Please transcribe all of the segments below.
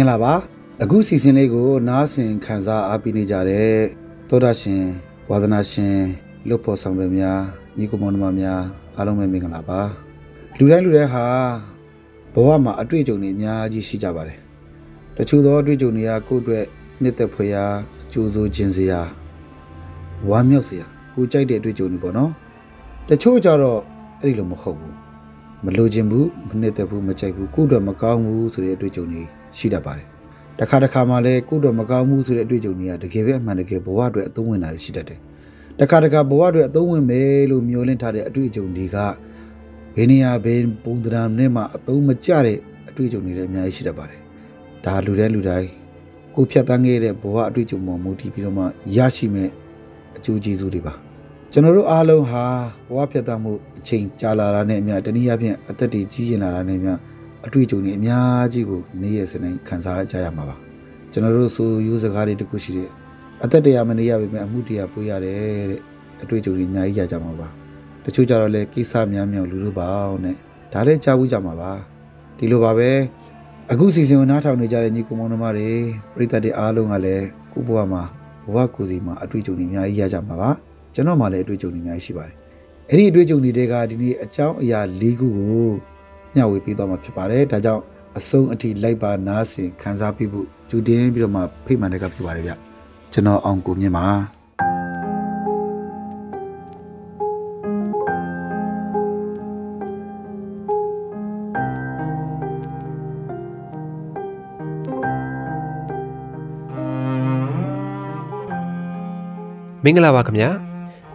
င်္ဂလာပါအခုစီစဉ်လေးကို နားဆင်ခံစားအားပေးနေကြတဲ့သောတာရှင်ဝါသနာရှင်လွတ်ဖို့ဆောင်ပဲများညီကိုမောင်နှမများအားလုံးပဲမင်္ဂလာပါလူတိုင်းလူတိုင်းဟာဘဝမှာအတွေ့အကြုံတွေအများကြီးရှိကြပါတယ်တချို့သောအတွေ့အကြုံတွေကကိုယ့်အတွက်နှစ်သက်ဖွယ်ရာကြိုးစိုးခြင်းစရာဝမ်းမြောက်စရာကိုကြိုက်တဲ့အတွေ့အကြုံတွေပေါ့နော်တချို့ကြတော့အဲ့ဒီလိုမဟုတ်ဘူးမလိုချင်ဘူးမနှစ်သက်ဘူးမကြိုက်ဘူးကိုယ့်အတွက်မကောင်းဘူးဆိုတဲ့အတွေ့အကြုံတွေ ရှိတတ်ပါတယ်တခါတခါမှလည်းကိုယ့်အတွက်မကောင်းဘူးဆိုတဲ့အတွေ့အကြုံတွေကတကယ်ပဲအမှန်တကယ်ဘဝအတွက်အသုံးဝင်တာတွေရှိတတ်တယ်တခါတခါဘဝအတွက်အသုံးဝင်မယ်လို့မျှော်လင့်ထားတဲ့အတွေ့အကြုံတွေကဘယ်နေရာဘယ်ပုံသဏ္ဍာန်နဲ့မှအသုံးမကျတဲ့အတွေ့အကြုံတွေလည်းအများကြီးရှိတတ်ပါတယ်ဒါလူတိုင်းလူတိုင်းကိုယ်ဖြတ်သန်းခဲ့တဲ့ဘဝအတွေ့အကြုံပေါ်မူတည်ပြီးတော့မှရရှိမဲ့အကျိုးကျေးဇူးတွေပါကျွန်တော်တို့အားလုံးဟာဘဝဖြတ်သန်းမှုအချိန်ကြာလာတာနဲ့အမျှတနည်းအားဖြင့်အသက်တွေကြီးရင်လာတာနဲ့အမျှ အတွေ့အကြုံတွေအများကြီးကိုနေ့ရက်စနေခံစားကြရမှာပါကျွန်တော်တို့ဆိုရိုးစကားတွေတခုရှိတယ်အသက်တရားမနေရပေမဲ့အမှုတရားပွေးရတယ်တဲ့အတွေ့အကြုံတွေအများကြီးရကြမှာပါတချို့ကြတော့လေကိစ္စများများလူလူပါအောင်နဲ့ဒါလည်းကြားဘူးကြမှာပါဒီလိုပါပဲအခုစီစဉ်ကိုနားထောင်နေကြတဲ့ညီကောင်မောင်နှမတွေပရိသတ်တွေအားလုံးကလည်းကိုယ့်ဘဝမှာဘဝကိုယ်စီမှာအတွေ့အကြုံတွေအများကြီးရကြမှာပါကျွန်တော်မှလည်းအတွေ့အကြုံတွေအများကြီးရှိပါတယ်အဲ့ဒီအတွေ့အကြုံတွေကဒီနေ့အကြောင်းအရာ၄ခုကို မျှဝေပေးသွားမှာဖြစ်ပါတယ်ဒါကြောင့်အဆုံးအထိလိုက်ပါနားဆင်ခံစားပြီးဖို့ကြိုတင်ပြီးတော့မှဖိတ်မှန်တဲ့ကဖြစ်ပါတယ်ဗျကျွန်တော်အောင်ကိုမြင့်ပါမင်္ဂလာပါခင်ဗျာ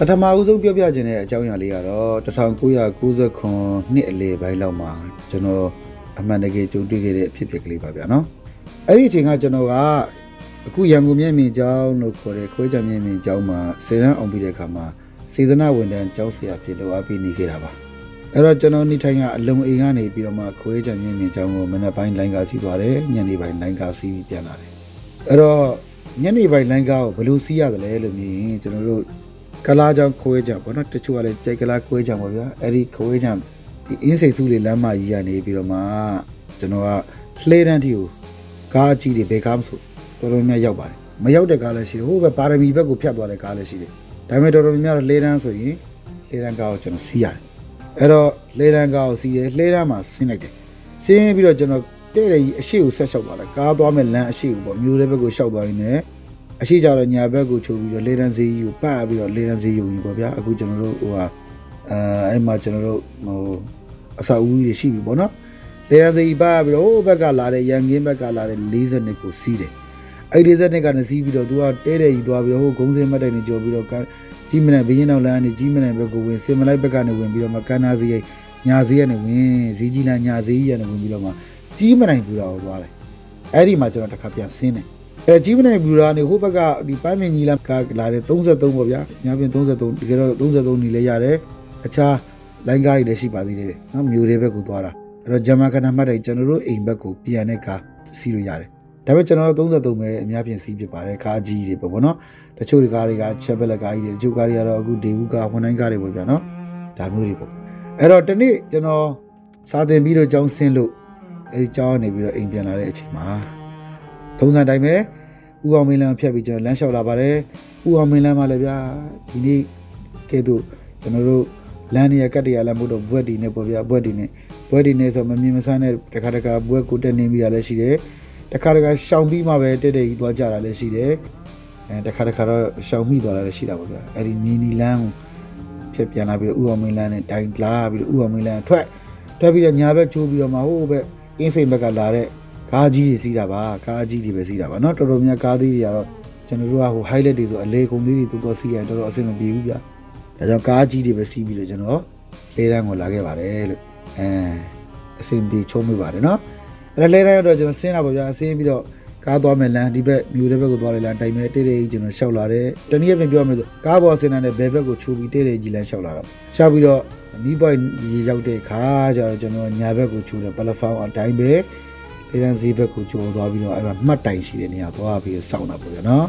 ပထမဦးဆုံးပြောပြခြင်းတဲ့အကြောင်းအရာလေးကတော့1990နှစ်အလေပိုင်းလောက်မှာကျွန်တော်အမှန်တကယ်ကြုံတွေ့ခဲ့တဲ့အဖြစ်အပျက်ကလေးပါဗျာနော်အဲ့ဒီအချိန်ကကျွန်တော်ကအခုရန်ကုန်မြင့်မြင့်ကျောင်းလို့ခေါ်တဲ့ခွဲချမြင့်မြင့်ကျောင်းမှာစေတန်းအောင်ပြီးတဲ့အခါမှာစေတနာဝန်ထမ်းကျောင်းဆရာဖြစ်လို့အပ်ပြီးနေခဲ့တာပါအဲ့တော့ကျွန်တော်နေထိုင်ကအလုံအိမ်ကနေပြီးတော့မှခွဲချမြင့်မြင့်ကျောင်းကိုမနက်ပိုင်းလိုင်းကားစီးသွားတယ်ညနေပိုင်းလိုင်းကားစီးပြန်လာတယ်အဲ့တော့ညနေပိုင်းလိုင်းကားကိုဘယ်လိုစီးရတယ်လဲလို့မြင်ရင်ကျွန်တော်တို့ ကလာကြောင်ခွဲကြပေါ့နော်တချို့ကလည်းကြိုက်ကလာခွဲကြပါဗျာအဲ့ဒီခွဲကြဒီအင်းစိတ်စုလေးလမ်းမကြီးကနေပြီးတော့မှကျွန်တော်ကလှေတန်းတီကိုကားအကြီးတွေဘယ်ကားမဆိုတော်တော်များရောက်ပါတယ်မရောက်တဲ့ကားလည်းရှိတယ်ဟိုဘက်ပါရမီဘက်ကိုဖြတ်သွားတဲ့ကားလည်းရှိတယ်ဒါပေမဲ့တော်တော်များများလှေတန်းဆိုရင်လှေတန်းကားကိုကျွန်တော်စီးရတယ်အဲ့တော့လှေတန်းကားကိုစီးတယ်လှေတန်းမှာဆင်းလိုက်တယ်ဆင်းပြီးတော့ကျွန်တော်တဲ့တယ်ကြီးအရှိကိုဆက်လျှောက်သွားတယ်ကားသွားမဲ့လမ်းအရှိကိုပေါ့မျိုးတဲ့ဘက်ကိုလျှောက်သွားရင်းနဲ့ အရှိကြတော့ညာဘက်ကိုချုပ်ပြီးတော့လေတန်းစီးကိုပတ်ပြီးတော့လေတန်းစီးယုံကြီးပေါ့ဗျာအခုကျွန်တော်တို့ဟိုဟာအဲအဲ့မှာကျွန်တော်တို့ဟိုအစာဦးကြီးရှိပြီပေါ့နော်လေတန်းစီးပတ်ပြီးတော့ဟိုဘက်ကလာတဲ့ရန်ကင်းဘက်ကလာတဲ့40နှစ်ကိုစီးတယ်အဲ့ဒီ40နှစ်ကနေစီးပြီးတော့သူကတဲတဲ့ကြီးသွားပြီးတော့ဟိုဂုံးစင်းမတ်တိုင်နေကြော်ပြီးတော့ကြီးမနိုင်ဘင်းရင်နောက်လမ်းကနေကြီးမနိုင်ဘက်ကိုဝင်စင်မလိုက်ဘက်ကနေဝင်ပြီးတော့မှကန်နာစီးညာစီးကနေဝင်ဇီးကြီးလမ်းညာစီးရနေဝင်ပြီးတော့မှကြီးမနိုင်ဘူးတော့သွားတယ်အဲ့ဒီမှာကျွန်တော်တစ်ခါပြန်ဆင်းတယ် အဲကြီးမနိုင်ဘူရာနေဟိုဘက်ကဒီပိုင်းမင်ကြီးလမ်းကလာတဲ့33ပေါ့ဗျာညာပြင်33တကယ်တော့33နီလည်းရတယ်အခြားလိုင်းကားတွေလည်းရှိပါသေးတယ်နော်မြို့တွေဘက်ကိုသွားတာအဲ့တော့ဂျမန်ခဏမှတ်တယ်ကျွန်တော်တို့အိမ်ဘက်ကိုပြန်တဲ့ကားစီးလို့ရတယ်ဒါပေမဲ့ကျွန်တော်တို့33ပဲအများပြင်စီးဖြစ်ပါတယ်ကားကြီးတွေပေါ့ဗောနော်တချို့ကားတွေကချက်ဘက်လက်ကားကြီးတွေတချို့ကားတွေကတော့အခုဒေဘူးကားဝန်တိုင်းကားတွေပေါ့ဗျာနော်ဒါမျိုးတွေပေါ့အဲ့တော့ဒီနေ့ကျွန်တော်စာသင်ပြီးတော့ကြောင်းဆင်းလို့အဲ့ဒီကြောင်းကနေပြီးတော့အိမ်ပြန်လာတဲ့အချိန်မှာ ထုံးစံတိုင်းပဲဦးအောင်မင်းလမ်းဖြတ်ပြီးကျွန်တော်လမ်းလျှောက်လာပါတယ်ဦးအောင်မင်းလမ်းမှာလည်းဗျာဒီနေ့ကဲတော့ကျွန်တော်တို့လမ်းနေရကတ်တရလမ်းမို့တော့ဘွက်ဒီနဲ့ပေါ့ဗျာဘွက်ဒီနဲ့ဘွက်ဒီနဲ့ဆိုမမြင်မဆန်းတဲ့တခါတခါဘွက်ကိုတက်နေမိတာလည်းရှိတယ်တခါတခါရှောင်ပြီးမှပဲတက်တက်ကြီးသွားကြတာလည်းရှိတယ်အဲတခါတခါတော့ရှောင်မိသွားတာလည်းရှိတာပေါ့ဗျာအဲ့ဒီမီနီလမ်းကိုဖြတ်ပြန်လာပြီးတော့ဦးအောင်မင်းလမ်းနဲ့တိုင်လာပြီးတော့ဦးအောင်မင်းလမ်းထွက်ထွက်ပြီးတော့ညာဘက်ချိုးပြီးတော့မှဟိုဘက်အင်းစိန်ဘက်ကလာတဲ့ ကားကြီးတွေစီးတာပါကားကြီးတွေပဲစီးတာပါเนาะတော်တော်များကားသေးတွေကတော့ကျွန်တော်တို့ကဟို highlight တွေဆိုအလေကုန်လေးတွေတော်တော်စီးရင်တော်တော်အဆင်မပြေဘူးဗျာဒါကြောင့်ကားကြီးတွေပဲစီးပြီးလို့ကျွန်တော်လေးတန်းကိုလာခဲ့ပါတယ်လို့အဲအဆင်ပြေချုံးမိပါတယ်เนาะအဲ့ဒါလေးတန်းတော့ကျွန်တော်ဆင်းလာပါဗျာဆင်းပြီးတော့ကားသွားမယ်လမ်းဒီဘက်မြို့တဲ့ဘက်ကိုသွားတယ်လမ်းတိုင်မဲ့တိတ်တိတ်ကျွန်တော်ရှောက်လာတယ်တနည်းအားဖြင့်ပြောမယ်ဆိုကားပေါ်ဆင်းတဲ့ဘယ်ဘက်ကိုချိုးပြီးတိတ်တိတ်ကြီးလမ်းရှောက်လာတော့ရှောက်ပြီးတော့မီးပွိုင်ရေရောက်တဲ့ခါကျတော့ကျွန်တော်ညာဘက်ကိုချိုးတယ်ပလက်ဖောင်းအတိုင်းပဲ လေတန်းဈေးဘက်ကိုချိုးသွားပြီးတော့အဲ့မှာမှတ်တိုင်ရှိတဲ့နေရာသွားပြီးစောင့်တာပေါ့ဗျာနော်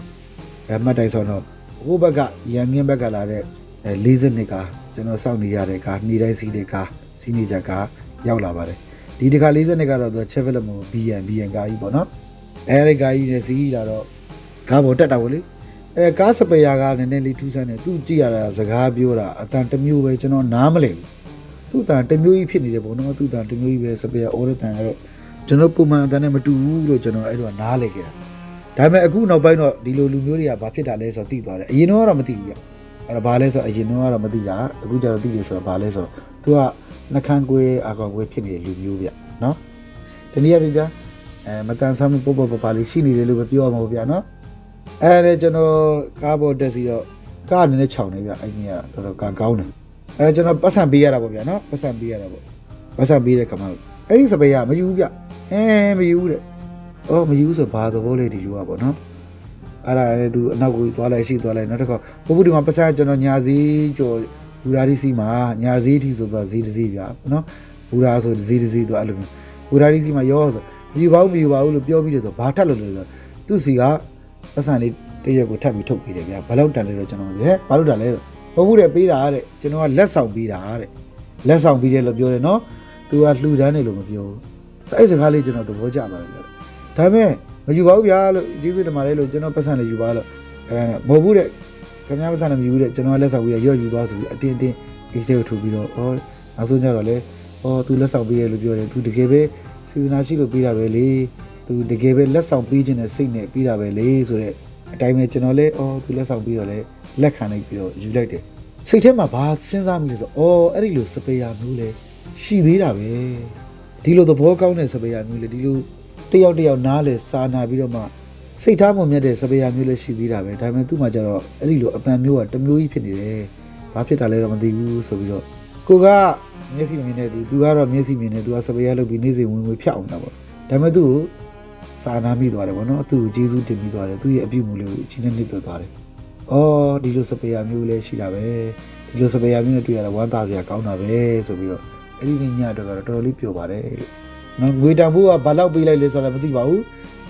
အဲ့မှတ်တိုင်ဆိုတော့ဟိုဘက်ကရန်ငင်းဘက်ကလာတဲ့အဲ40နှစ်ကကျွန်တော်စောင့်နေရတဲ့ကားနေ့တိုင်းစီးတဲ့ကားစီးနေကြကားရောက်လာပါတယ်ဒီတစ်ခါ40နှစ်ကတော့သူ Chevrolet မို့ BN BN ကားကြီးပေါ့နော်အဲဒီကားကြီးနဲ့စီးလာတော့ကားပေါ်တက်တာပေါ့လေအဲကားစပယ်ယာကနည်းနည်းလေးထူးဆန်းတယ်သူကြည့်ရတာစကားပြောတာအတန်တစ်မျိုးပဲကျွန်တော်နားမလည်ဘူးသူ့တန်တစ်မျိုးကြီးဖြစ်နေတယ်ပေါ့နော်သူ့တန်တစ်မျိုးကြီးပဲစပယ်ယာအော်ရတန်ကတော့ ကျွန်တော်ပုံမှန်အတန်နဲ့မတူဘူးလို့ကျွန်တော်အဲ့တော့နားလည်ခဲ့တာဒါပေမဲ့အခုနောက်ပိုင်းတော့ဒီလိုလူမျိုးတွေကဘာဖြစ်တာလဲဆိုတော့သိသွားတယ်အရင်တော့ကတော့မသိဘူးဗျအဲ့ဒါဘာလဲဆိုတော့အရင်တော့ကတော့မသိတာအခုကျတော့သိတယ်ဆိုတော့ဘာလဲဆိုတော့သူကနှခမ်းကွေးအာကောင်ကွေးဖြစ်နေတဲ့လူမျိုးဗျနော်ဒီနေ့ရပြီဗျအဲမတန်ဆမ်းမှုပုတ်ပုတ်ပပလေးရှိနေတယ်လို့ပဲပြောရမှာဗျနော်အဲ့ဒါကျွန်တော်ကားပေါ်တက်စီတော့ကားအနေနဲ့ခြောင်နေဗျအဲ့ဒီကတော်တော်ကံကောင်းတယ်အဲ့ဒါကျွန်တော်ပတ်စံပေးရတာပေါ့ဗျနော်ပတ်စံပေးရတာပေါ့ပတ်စံပေးတဲ့ခါမှာအဲ့ဒီစပယ်ကမယူဘူးဗျ အဲမယူဘူးတဲ့အော်မယူဘူးဆိုဘာသဘောလဲဒီလူကပေါ့နော်အဲ့ဒါလည်းသူအနောက်ကိုသွားလိုက်ရှိသွားလိုက်နောက်တစ်ခါဘုဘူးဒီမှာပတ်စံကျွန်တော်ညာစည်းကျော်ဘူရာဒီစီမှာညာစည်းထီဆိုဆိုဈေးတစ်စီးဗျနော်ဘူရာဆိုဈေးတစ်စီးသူအဲ့လိုမျိုးဘူရာဒီစီမှာရောဆိုမယူပါဘူးမယူပါဘူးလို့ပြောပြီးတယ်ဆိုဘာထက်လို့လဲဆိုသူ့စီကပတ်စံလေးတရက်ကိုထပ်ပြီးထုတ်ပေးတယ်ဗျာဘာလို့တန်လဲတော့ကျွန်တော်ဟဲ့ဘာလို့တန်လဲဆိုဘုဘူးတဲ့ပေးတာတဲ့ကျွန်တော်ကလက်ဆောင်ပေးတာတဲ့လက်ဆောင်ပေးတယ်လို့ပြောတယ်နော်သူကလှူဒန်းတယ်လို့မပြောဘူး အဲ့စကားလေးကျွန်တော်သဘောကျသွားတယ်ဗျာဒါပေမဲ့မယူပါဘူးဗျာလို့ကျေးဇူးတင်ပါတယ်လို့ကျွန်တော်ပတ်စံလေးယူပါလို့အဲ့ဒါမဟုတ်ဘူးတဲ့ခင်ဗျားပတ်စံလည်းမယူဘူးတဲ့ကျွန်တော်ကလက်ဆောင်ပေးရရော့ယူသွားဆိုပြီးအတင်းတင်းအေးစေးကိုထုတ်ပြီးတော့ဩနောက်ဆုံးကျတော့လေဩသူလက်ဆောင်ပေးရလို့ပြောတယ်သူတကယ်ပဲစီဇနာရှိလို့ပေးတာပဲလေသူတကယ်ပဲလက်ဆောင်ပေးခြင်းနဲ့စိတ်နဲ့ပေးတာပဲလေဆိုတော့အတိုင်းပဲကျွန်တော်လည်းဩသူလက်ဆောင်ပေးတော့လေလက်ခံလိုက်ပြီးတော့ယူလိုက်တယ်စိတ်ထဲမှာဘာစဉ်းစားမိလဲဆိုဩအဲ့ဒီလိုစပယ်ယာမျိုးလေရှိသေးတာပဲ ဒီလိုသဘောကောင်းတဲ့စပယ်ယာမျိုးလေဒီလိုတယောက်တယောက်နားလေစာနာပြီးတော့မှစိတ်ထားမမြတ်တဲ့စပယ်ယာမျိုးလည်းရှိသေးတာပဲဒါပေမဲ့သူ့မှာကျတော့အဲ့ဒီလိုအတန်မျိုးကတစ်မျိုးကြီးဖြစ်နေတယ်ဘာဖြစ်တာလဲတော့မသိဘူးဆိုပြီးတော့ကိုကမျက်စိမြင်နေသူသူကတော့မျက်စိမြင်နေသူကစပယ်ယာလုပ်ပြီးနေ့စဉ်ဝင်ဝင်ဖြောက်နေတာပေါ့ဒါပေမဲ့သူ့ကိုစာနာမိသွားတယ်ပေါ့နော်သူ့ကိုကျေးဇူးတင်ပြီးသွားတယ်သူ့ရဲ့အပြုအမူလေးကိုအချင်းနဲ့နှစ်သက်သွားတယ်အော်ဒီလိုစပယ်ယာမျိုးလည်းရှိတာပဲဒီလိုစပယ်ယာမျိုးနဲ့တွေ့ရတာဝမ်းသာစရာကောင်းတာပဲဆိုပြီးတော့ အဲ့ဒီညတော့တော်တော်လေးပျော်ပါတယ်လို့နော်ငွေတန်ဖို့ကဘာလောက်ပေးလိုက်လဲဆိုတာမသိပါဘူး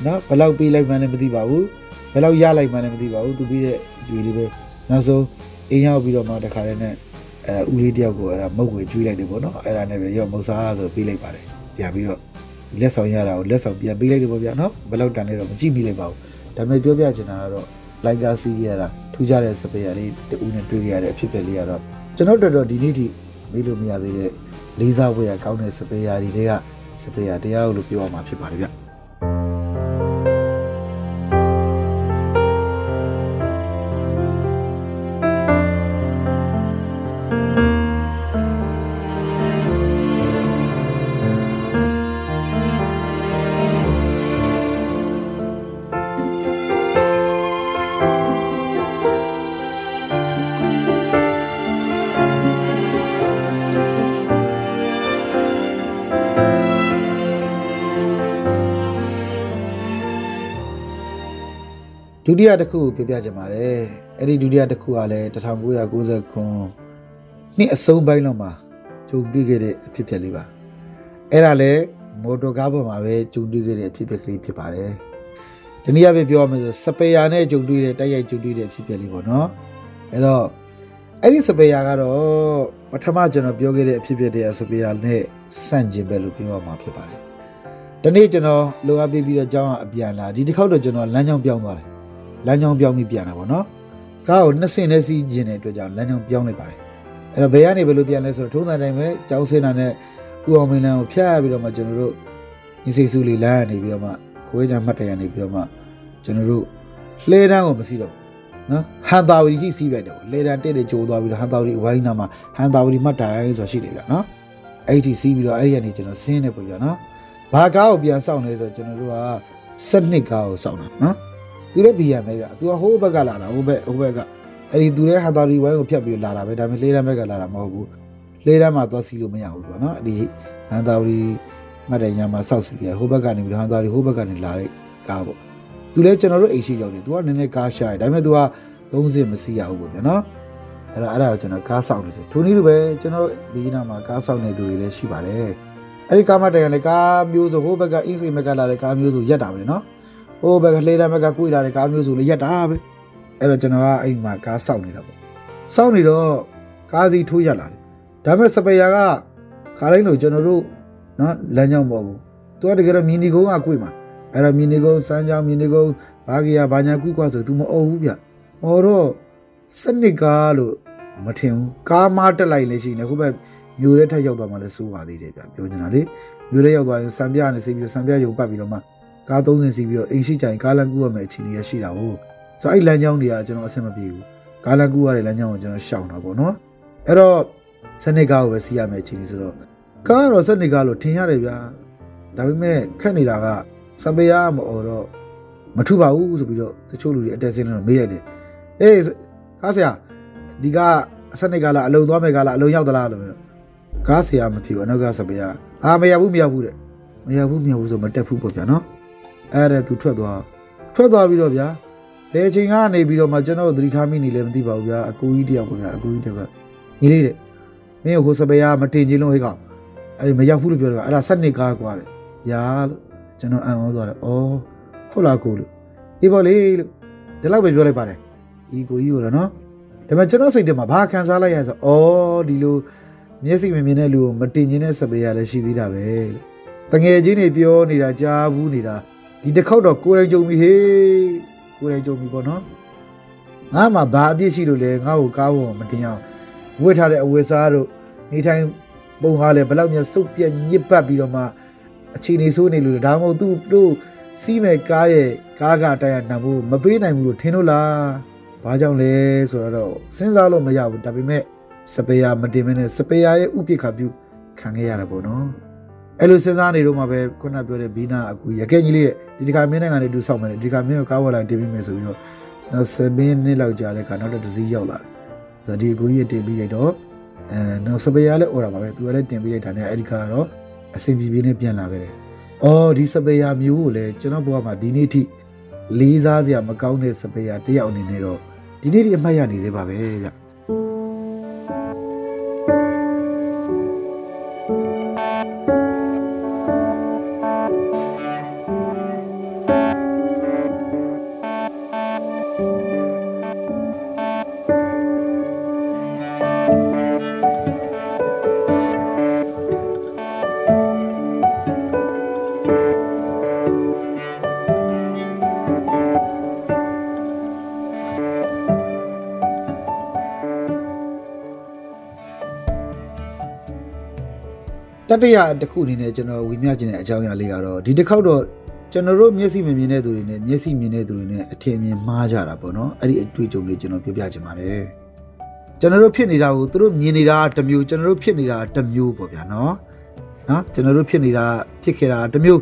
နော်ဘယ်လောက်ပေးလိုက်မှန်းလည်းမသိပါဘူးဘယ်လောက်ရလိုက်မှန်းလည်းမသိပါဘူးသူပြီးတဲ့ကြွေလေးပဲနောက်ဆုံးအိမ်ရောက်ပြီးတော့မှတခါတည်းနဲ့အဲဦးလေးတယောက်ကိုအဲ့ဒါမုတ်ွေကျွေးလိုက်တယ်ပေါ့နော်အဲ့ဒါနဲ့ပဲရော့မုတ်စားဆိုပေးလိုက်ပါတယ်ပြန်ပြီးတော့လက်ဆောင်ရတာကိုလက်ဆောင်ပြန်ပေးလိုက်တယ်ပေါ့ဗျာနော်ဘယ်လောက်တန်လဲတော့မကြည့်မိလိုက်ပါဘူးဒါပေမဲ့ပြောပြချင်တာကတော့လိုက်ကားစီးရတာထူးခြားတဲ့စပယ်ယာလေးတူနဲ့တွေ့ခဲ့ရတဲ့အဖြစ်အပျက်လေးကတော့ကျွန်တော်တော်တော်ဒီနေ့ထိမေးလို့မရသေးတဲ့ လေးစားဝယ်ရကောင်းတဲ့စပယ်ယာတွေကစပယ်ယာတရားလို့ပြောရမှာဖြစ်ပါတယ်ဗျ ဒုတိယတစ်ခုကိုပြောပြချင်ပါတယ်အဲ့ဒီဒုတိယတစ်ခုကလည်း1990ခုနှစ်အဆုံးပိုင်းလောက်မှာဂျုံတွေ့ခဲ့တဲ့အဖြစ်အပျက်လေးပါအဲ့ဒါလည်းမော်တော်ကားပေါ်မှာပဲဂျုံတွေ့ခဲ့တဲ့အဖြစ်အပျက်ကလေးဖြစ်ပါတယ်ဒီနေ့အပြင်ပြောရမယ်ဆိုစပယ်ယာနဲ့ဂျုံတွေ့တဲ့တိုက်ရိုက်ဂျုံတွေ့တဲ့အဖြစ်အပျက်လေးပေါ့နော်အဲ့တော့အဲ့ဒီစပယ်ယာကတော့ပထမကျွန်တော်ပြောခဲ့တဲ့အဖြစ်အပျက်တွေကစပယ်ယာနဲ့ဆန့်ကျင်ဘက်လို့ပြောရမှာဖြစ်ပါတယ်ဒီနေ့ကျွန်တော်လိုအပ်ပြီးပြီးတော့အကြောင်းအပြန်လာဒီတစ်ခေါက်တော့ကျွန်တော်လမ်းကြောင်းပြောင်းသွားတယ် လမ်းကြောင်းပြောင်းပြီးပြန်တာပေါ့နော်ကားကိုနှစ်ဆင့်နဲ့စီးကျင်တဲ့အတွက်ကြောင့်လမ်းကြောင်းပြောင်းလိုက်ပါတယ်အဲ့တော့ဘယ်ကနေဘယ်လိုပြန်လဲဆိုတော့ထုံးစံတိုင်းပဲကြောင်းစင်းတာနဲ့ဥအောင်မင်းလန်းကိုဖျက်ပြီးတော့မှကျွန်တော်တို့ညီစိစုလေးလမ်းကနေပြီးတော့မှခွေးကြမှတ်တရနေပြီးတော့မှကျွန်တော်တို့လှဲတန်းကိုမစီးတော့ဘူးနော်ဟန်တာဝတီကြီးစီးလိုက်တယ်ပေါ့လှဲတန်းတက်တဲ့ကြိုးသွားပြီးတော့ဟန်တာဝတီဝိုင်းနာမှာဟန်တာဝတီမှတ်တိုင်ဆိုတာရှိတယ်ဗျနော်အဲ့ဒီစီးပြီးတော့အဲ့ဒီကနေကျွန်တော်ဆင်းနေပေါ့ဗျနော်ဘာကားကိုပြန်စောင့်နေဆိုကျွန်တော်တို့ကစနစ်ကားကိုစောင့်တာနော် သူလည်းဘီယာမဲဗျသူကဟိုးဘက်ကလာတာဟိုးဘက်ဟိုးဘက်ကအဲ့ဒီသူလည်းဟာတာရီဝိုင်းကိုဖြတ်ပြီးလာတာပဲဒါပေမဲ့လေးတန်းဘက်ကလာတာမဟုတ်ဘူးလေးတန်းမှာသွားစီလို့မရဘူးသူကနော်ဒီဟန်တာရီမတ်တဲ့ညမှာစောက်စီရဟိုးဘက်ကနေပြီးဟန်တာရီဟိုးဘက်ကနေလာတဲ့ကားပေါ့သူလည်းကျွန်တော်တို့အိမ်ရှိရောက်တယ်သူကနည်းနည်းကားရှာတယ်ဒါပေမဲ့သူက30မစီရဘူးပေါ့ဗျာနော်အဲ့ဒါအဲ့ဒါကိုကျွန်တော်ကားဆောင်နေတယ်ထိုနည်းလိုပဲကျွန်တော်ဘေးနားမှာကားဆောင်နေသူတွေလည်းရှိပါတယ်အဲ့ဒီကားမတန်ရလေကားမျိုးဆိုဟိုးဘက်ကအင်းစိမက်ကလာတဲ့ကားမျိုးဆိုရက်တာပဲနော် ဟိုဘက်ကလှေးတဲ့ဘက်ကကိုယ်လာတဲ့ကားမျိုးစုလည်းရက်တာပဲအဲ့တော့ကျွန်တော်ကအဲ့မှာကားစောင့်နေတာပေါ့စောင့်နေတော့ကားစီထိုးရလာတယ်ဒါပေမဲ့စပယ်ယာကခါတိုင်းလိုကျွန်တော်တို့နော်လမ်းကြောင်းပေါ်ဘူးသူကတကယ်တော့မြင်းဒီကုန်းကကိုယ်မှာအဲ့တော့မြင်းဒီကုန်းစမ်းကြောင်းမြင်းဒီကုန်းဘာကြီးကဘာညာကူးကွာဆို तू မအော်ဘူးဗျမအော်တော့စနစ်ကားလို့မထင်ဘူးကားမားတက်လိုက်လည်းရှိနေခုပဲမျိုးရဲထက်ရောက်သွားမှလည်းစိုးပါသေးတယ်ဗျပြောချင်တာလေမျိုးရဲရောက်သွားရင်စံပြကနေစိတ်ပြီးစံပြယုံပတ်ပြီးတော့မှ ကားသုံးစင်စီးပြီးတော့အိမ်ရှိကြရင်ကားလမ်းကူးရမယ်အခြေအနေရရှိတာဟုတ်ဆိုတော့အဲ့လမ်းကြောင်းတွေကကျွန်တော်အဆင်မပြေဘူးကားလမ်းကူးရတဲ့လမ်းကြောင်းကိုကျွန်တော်ရှောင်တာပေါ့နော်အဲ့တော့စနစ်ကားကိုပဲစီးရမယ်အခြေအနေဆိုတော့ကားကတော့စနစ်ကားလို့ထင်ရတယ်ဗျာဒါပေမဲ့ခက်နေတာကစပယ်ရမအော်တော့မထူပါဘူးဆိုပြီးတော့တချို့လူတွေအတက်စင်းတော့မေးလိုက်တယ်အေးကားဆရာဒီကအစနစ်ကားလားအလုံသွားမယ်ကားလားအလုံရောက်သလားလို့ပြောကားဆရာမဖြစ်ဘူးအနောက်ကစပယ်အာမရဘူးမရဘူးတဲ့မရဘူးမရဘူးဆိုမတက်ဘူးပေါ့ဗျာနော် အဲ့ဒါသူထွက်သွားထွက်သွားပြီးတော့ဗျာဘယ်အချိန်ကနေပြီးတော့မှကျွန်တော်သတိထားမိနေလဲမသိပါဘူးဗျာအကူကြီးတယောက်ပေါ့ဗျာအကူကြီးတယောက်ကညီလေးတဲ့မင်းဟိုစပယ်အာမတင်ချင်းလုံးဟိကောင်အဲ့ဒီမရောက်ဘူးလို့ပြောတယ်ဗျာအဲ့ဒါစက်နှစ်ကားကွာတဲ့ညာလို့ကျွန်တော်အံ့ဩသွားတယ်ဩဟုတ်လားကိုလို့အေးပေါ့လေလို့ဒီလောက်ပဲပြောလိုက်ပါတယ်ဒီကိုကြီးကိုတော့နော်ဒါပေမဲ့ကျွန်တော်စိတ်ထဲမှာဘာခံစားလိုက်ရဆိုဩဒီလိုမျက်စိမမြင်တဲ့လူကိုမတင်ကျင်တဲ့စပယ်ရလည်းရှိသေးတာပဲလို့တငယ်ချင်းတွေပြောနေတာကြားဘူးနေတာ ဒီတစ်ခေါက်တော့ကိုယ်တိုင်ကြုံပြီဟေးကိုယ်တိုင်ကြုံပြီပေါ့နော်ငါမှဘာအပြစ်ရှိလို့လဲငါ့ကိုကားပေါ်မတင်အောင်ဝတ်ထားတဲ့အဝတ်စားတို့နေထိုင်ပုံဟာလည်းဘလောက်များစုပ်ပြက်ညစ်ပတ်ပြီးတော့မှအခြေအနေဆိုးနေလို့လဲဒါမှမဟုတ်သူတို့စီးမဲ့ကားရဲ့ကားကတိုင်ရနံဖို့မပေးနိုင်ဘူးလို့ထင်လို့လားဘာကြောင့်လဲဆိုတော့စဉ်းစားလို့မရဘူးဒါပေမဲ့စပယ်ယာမတင်မနဲ့စပယ်ယာရဲ့ဥပိ္ပခပြုခံခဲ့ရတာပေါ့နော် အဲ့လိုစဉ်းစားနေတော့မှပဲခုနပြောတဲ့ဘီနာအကူရခဲ့ကြီးလေးဒီဒီကမင်းနိုင်ငံနဲ့တူဆောက်မယ်ဒီကမင်းကိုကားဝလာတင်ပြီးမယ်ဆိုပြီးတော့နောက်7နှစ်လောက်ကြာတဲ့ခါနောက်တစ်စီးရောက်လာတယ်ဆိုတော့ဒီအကူကြီးတင်ပြီးလိုက်တော့အဲနောက်စပယ်ယာလည်းអော်တာပါပဲသူကလည်းတင်ပြီးလိုက်တာနဲ့အဲ့ဒီခါကတော့အဆင်ပြေပြေနဲ့ပြန်လာခဲ့တယ်အော်ဒီစပယ်ယာမျိုးကိုလည်းကျွန်တော်ဘဝမှာဒီနေ့ထိလေးစားစရာမကောင်းတဲ့စပယ်ယာတယောက်အနေနဲ့တော့ဒီနေ့ဒီအမှတ်ရနေစေပါပဲဗျ တတိယတစ်ခုအနေနဲ့ကျွန်တော်ဝီမျှခြင်းတဲ့အကြောင်းအရာလေးကတော့ဒီတစ်ခေါက်တော့ကျွန်တော်တို့မျက်စိမမြင်တဲ့သူတွေနဲ့မျက်စိမြင်တဲ့သူတွေနဲ့အထင်အမြင်မှားကြတာပေါ့နော်အဲ့ဒီအတွေ့အကြုံလေးကျွန်တော်ပြောပြချင်ပါတယ်ကျွန်တော်တို့ဖြစ်နေတာကိုသူတို့မြင်နေတာတစ်မျိုးကျွန်တော်တို့ဖြစ်နေတာတစ်မျိုးပေါ့ဗျာနော်နော်ကျွန်တော်တို့ဖြစ်နေတာဖြစ်ခဲ့တာတစ်မျိုး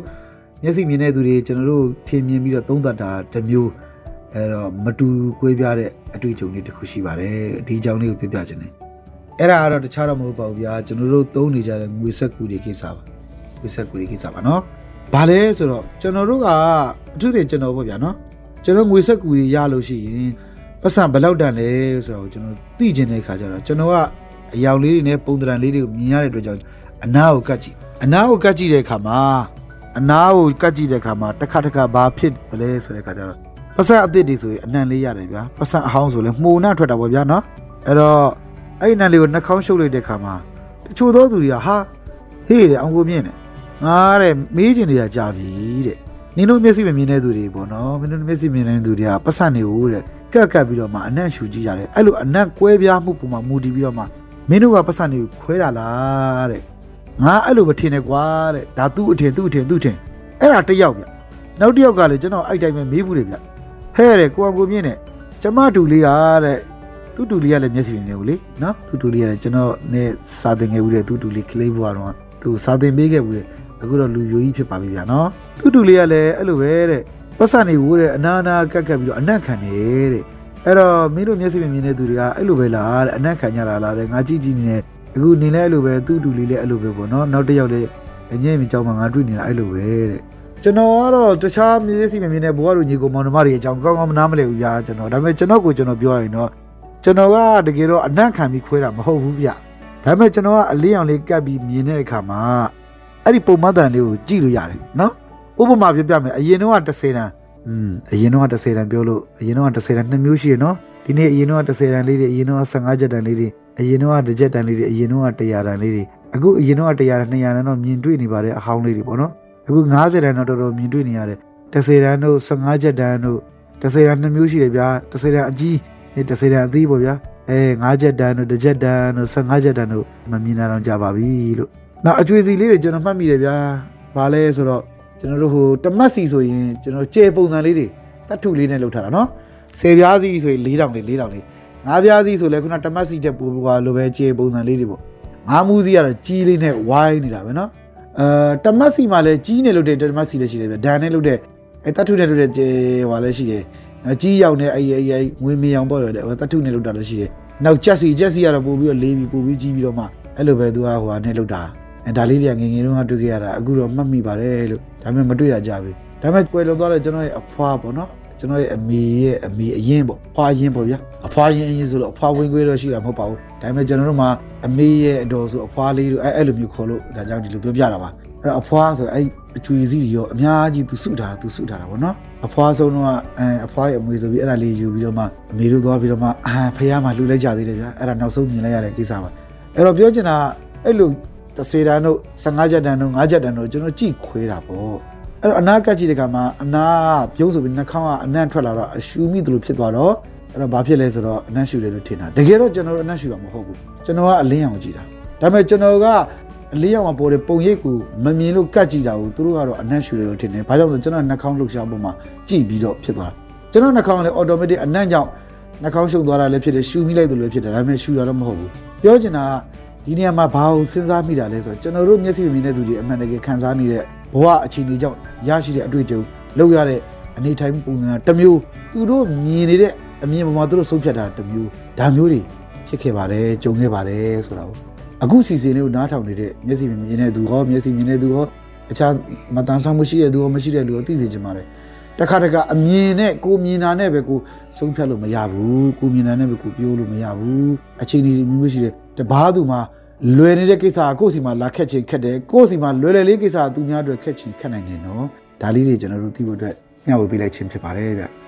မျက်စိမြင်တဲ့သူတွေကျွန်တော်တို့ထင်မြင်ပြီးတော့သုံးသပ်တာတစ်မျိုးအဲ့တော့မတူကွဲပြားတဲ့အတွေ့အကြုံလေးတစ်ခုရှိပါတယ်ဒီအကြောင်းလေးကိုပြောပြချင်တယ် အဲ့ဒါကတော့တခြားတော့မဟုတ်ပါဘူးဗျာကျွန်တော်တို့သုံးနေကြတဲ့ငွေဆက်ကူတွေကိစ္စပါငွေဆက်ကူတွေကိစ္စပါနော်ဘာလဲဆိုတော့ကျွန်တော်တို့ကအထူးသဖြင့်ကျွန်တော်ပေါ့ဗျာနော်ကျွန်တော်ငွေဆက်ကူတွေရလို့ရှိရင်ပတ်စံဘယ်လောက်တန်လဲဆိုတော့ကျွန်တော်သိကျင်တဲ့ခါကျတော့ကျွန်တော်ကအယောင်လေးတွေနဲ့ပုံသဏ္ဍာန်လေးတွေကိုမြင်ရတဲ့အတွက်ကြောင့်အနာကိုကတ်ကြည့်အနာကိုကတ်ကြည့်တဲ့အခါမှာအနာကိုကတ်ကြည့်တဲ့အခါမှာတစ်ခါတစ်ခါဘာဖြစ်တယ်လဲဆိုတဲ့ခါကျတော့ပတ်စံအသစ်တွေဆိုရင်အနံလေးရတယ်ဗျာပတ်စံအဟောင်းဆိုရင်မှုန်နှထွက်တာပေါ့ဗျာနော်အဲ့တော့ အဲ့ဒီနံလေးကိုနှာခေါင်းရှုပ်လိုက်တဲ့ခါမှာတချို့သောသူတွေကဟာဟေးတဲ့အောင်ကိုမြင့်တယ်ငါတဲ့မေးချင်နေတာကြာပြီတဲ့နင်တို့မျက်စိမမြင်တဲ့သူတွေပေါ့နော်မင်းတို့မျက်စိမြင်တဲ့သူတွေကပတ်စံနေဦးတဲ့ကက်ကက်ပြီးတော့မှအနံ့ရှူကြည့်ရတယ်အဲ့လိုအနံ့ကွဲပြားမှုပုံမှာမူတည်ပြီးတော့မှမင်းတို့ကပတ်စံတွေကိုခွဲတာလားတဲ့ငါအဲ့လိုမထင်နဲ့ကွာတဲ့ဒါသူ့အထင်သူ့အထင်သူ့အထင်အဲ့ဒါတစ်ယောက်ဗျနောက်တစ်ယောက်ကလည်းကျွန်တော်အဲ့တိုင်းပဲမေးဘူးတယ်ဗျဟဲ့တဲ့ကိုအောင်ကိုမြင့်နဲ့ကျမတူလေးကတဲ့ သူ့တူလေးကလည်းမျက်စိမြင်နေဘူးလေနော်သူ့တူလေးကလည်းကျွန်တော်နဲ့စာသင်ခဲ့ဘူးတဲ့သူ့တူလေးကလေးဘွားတော့သူစာသင်ပေးခဲ့ဘူးတဲ့အခုတော့လူယိုကြီးဖြစ်ပါပြီဗျာနော်သူ့တူလေးကလည်းအဲ့လိုပဲတဲ့ပတ်စံနေဝိုးတဲ့အနာနာကက်ကက်ပြီးတော့အနက်ခံနေတဲ့အဲ့တော့မင်းတို့မျက်စိမမြင်တဲ့သူတွေကအဲ့လိုပဲလားတဲ့အနက်ခံကြတာလားတဲ့ငါကြည့်ကြည့်နေတယ်အခုနေလဲအဲ့လိုပဲသူ့တူလေးလည်းအဲ့လိုပဲပေါ့နော်နောက်တစ်ယောက်လည်းအငဲ့မြင်ကြောင်းမှာငါတွေ့နေတာအဲ့လိုပဲတဲ့ကျွန်တော်ကတော့တခြားမျက်စိမမြင်တဲ့ဘဝတို့ညီကိုမောင်နှမတွေအကြောင်းကောင်းကောင်းမနားမလည်ဘူးဗျာကျွန်တော်ဒါပေမဲ့ကျွန်တော်ကိုကျွန်တော်ပြောရရင်တော့ ကျွန်တော်ကတကယ်တော့အနက်ခံပြီးခွဲတာမဟုတ်ဘူးဗျဒါပေမဲ့ကျွန်တော်ကအလေးအောင်လေးကပ်ပြီးမြင်တဲ့အခါမှာအဲ့ဒီပုံမှန်တန်လေးကိုကြည့်လို့ရတယ်နော်ဥပမာပြပြမယ်အရင်တော့30တန်းอืมအရင်တော့30တန်းပြောလို့အရင်တော့30တန်းနှစ်မျိုးရှိရနော်ဒီနေ့အရင်တော့30တန်းလေးတွေအရင်တော့15ချက်တန်းလေးတွေအရင်တော့တစ်ချက်တန်းလေးတွေအရင်တော့100တန်းလေးတွေအခုအရင်တော့100တန်း200တန်းတော့မြင်တွေ့နေပါတယ်အဟောင်းလေးတွေပေါ့နော်အခု90တန်းတော့တော်တော်မြင်တွေ့နေရတယ်30တန်းတို့15ချက်တန်းတို့30တန်းနှစ်မျိုးရှိတယ်ဗျာ30တန်းအကြီး နဲ့30တန်းအသေးပေါ့ဗျာအဲ9ချက်တန်းတို့တစ်ချက်တန်းတို့15ချက်တန်းတို့မမြင်တာတော့ကြပါပြီလို့နောက်အကျွေစီလေးတွေကျွန်တော်မှတ်မိတယ်ဗျာဘာလဲဆိုတော့ကျွန်တော်တို့ဟိုတမတ်စီဆိုရင်ကျွန်တော်ကျေပုံစံလေးတွေတတ်ထုလေးနဲ့လုပ်ထားတာနော်ဆယ်ပြားစီဆိုရင်၄တောင်လေး၄တောင်လေးငါးပြားစီဆိုလဲခုနတမတ်စီချက်ပို့ပွားလိုပဲကျေပုံစံလေးတွေပေါ့ငါးမူးစီကတော့ကြီးလေးနဲ့ဝိုင်းနေတာပဲနော်အဲတမတ်စီမှာလည်းကြီးနေလို့တဲ့တမတ်စီလည်းရှိတယ်ဗျဒန်နဲ့လို့တဲ့အဲတတ်ထုနဲ့လို့တဲ့ကျေဟွာလည်းရှိတယ် နော်ကြီးရောက်နေအဲ့အဲ့အဲ့ငွေမြေအောင်ပေါ့တယ်ဟိုတတ်ထုနဲ့လို့တာလည်းရှိတယ်နောက်ချက်စီချက်စီကတော့ပို့ပြီးတော့လေးပြီးပို့ပြီးကြီးပြီးတော့မှအဲ့လိုပဲသူကဟိုဟာနဲ့လို့တာအဲဒါလေးတွေကငငယ်တုန်းကတွေ့ခဲ့ရတာအခုတော့မှတ်မိပါတယ်လို့ဒါပေမဲ့မတွေ့တာကြပြီဒါပေမဲ့ကွယ်လွန်သွားတဲ့ကျွန်တော်ရဲ့အဖွားပေါ့နော်ကျွန်တော်ရဲ့အမေရဲ့အမေအရင်ပေါ့ဖွားရင်ပေါ့ဗျာအဖွားရင်အရင်ဆိုလို့အဖွားဝင်ခွေးတော့ရှိတာမဟုတ်ပါဘူးဒါပေမဲ့ကျွန်တော်တို့မှာအမေရဲ့အတော်ဆိုအဖွားလေးတို့အဲအဲ့လိုမျိုးခေါ်လို့ဒါကြောင့်ဒီလိုပြောပြတာပါ အဲ့တော့အဖွားဆိုအဲ့အချွေစီတွေရောအများကြီးသူစုထားတာသူစုထားတာပေါ့နော်အဖွားဆုံးတော့အဲအဖွားရဲ့အမွေဆိုပြီးအဲ့ဒါလေးယူပြီးတော့မှအမေတို့သွားပြီးတော့မှအာဖះမှာလှူလိုက်ကြသေးတယ်ဗျာအဲ့ဒါနောက်ဆုံးမြင်လိုက်ရတဲ့ကိစ္စပါအဲ့တော့ပြောချင်တာအဲ့လို30တန်းတို့15ချက်တန်းတို့5ချက်တန်းတို့ကျွန်တော်ကြည့်ခွေးတာပေါ့အဲ့တော့အနာကတ်ကြည့်တဲ့ခါမှာအနာကပြုံးဆိုပြီးနှာခေါင်းကအနံ့ထွက်လာတော့အရှူမိသလိုဖြစ်သွားတော့အဲ့တော့ဘာဖြစ်လဲဆိုတော့အနံ့ရှူတယ်လို့ထင်တာတကယ်တော့ကျွန်တော်တို့အနံ့ရှူတာမဟုတ်ဘူးကျွန်တော်ကအလင်းအောင်ကြည့်တာဒါပေမဲ့ကျွန်တော်က အလေးအောင်မှာပေါ်တဲ့ပုံရိပ်ကိုမမြင်လို့ကတ်ကြည့်တာကိုသူတို့ကတော့အနံ့ရှူတယ်လို့ထင်တယ်ဘာကြောင့်လဲကျွန်တော်နှာခေါင်းလှုပ်ရှားပုံမှာကြည့်ပြီးတော့ဖြစ်သွားတာကျွန်တော်နှာခေါင်းကလည်း automatic အနံ့ကြောင့်နှာခေါင်းရှုပ်သွားတာလည်းဖြစ်တယ်ရှူမိလိုက်တယ်လို့ဖြစ်တယ်ဒါပေမဲ့ရှူတာတော့မဟုတ်ဘူးပြောချင်တာကဒီနေရာမှာဘာကိုစဉ်းစားမိတာလဲဆိုတော့ကျွန်တော်တို့မျက်စိမြင်တဲ့သူတွေအမှန်တကယ်ခံစားနေတဲ့ဘဝအခြေအနေကြောင့်ရရှိတဲ့အတွေ့အကြုံလောက်ရတဲ့အနေထိုင်ပုံစံတစ်မျိုးသူတို့မြင်နေတဲ့အမြင်ပေါ်မှာသူတို့ဆုံးဖြတ်တာတစ်မျိုးဒါမျိုးတွေဖြစ်ခဲ့ပါတယ်ကြုံခဲ့ပါတယ်ဆိုတာကို အခုစီစဉ်လေးကိုနားထောင်နေတဲ့မျက်စိမြင်တဲ့သူဟောမျက်စိမြင်တဲ့သူဟောအခြားမတန်ဆမှုရှိတဲ့သူဟောမရှိတဲ့လူဟောသိစေချင်ပါတယ်တခါတခါအမြင်နဲ့ကိုမြင်တာနဲ့ပဲကိုဆုံးဖြတ်လို့မရဘူးကိုမြင်တာနဲ့ပဲကိုပြောလို့မရဘူးအခြေအနေမျိုးမျိုးရှိတယ်တပားသူမှာလွယ်နေတဲ့ကိစ္စကကိုယ့်စီမှာလာခက်ချင်ခက်တယ်ကိုယ့်စီမှာလွယ်လွယ်လေးကိစ္စကသူများအတွက်ခက်ချင်ခက်နိုင်တယ်နော်ဒါလေးတွေကျွန်တော်တို့သိဖို့အတွက်ညှဝေပေးလိုက်ခြင်းဖြစ်ပါတယ်ဗျ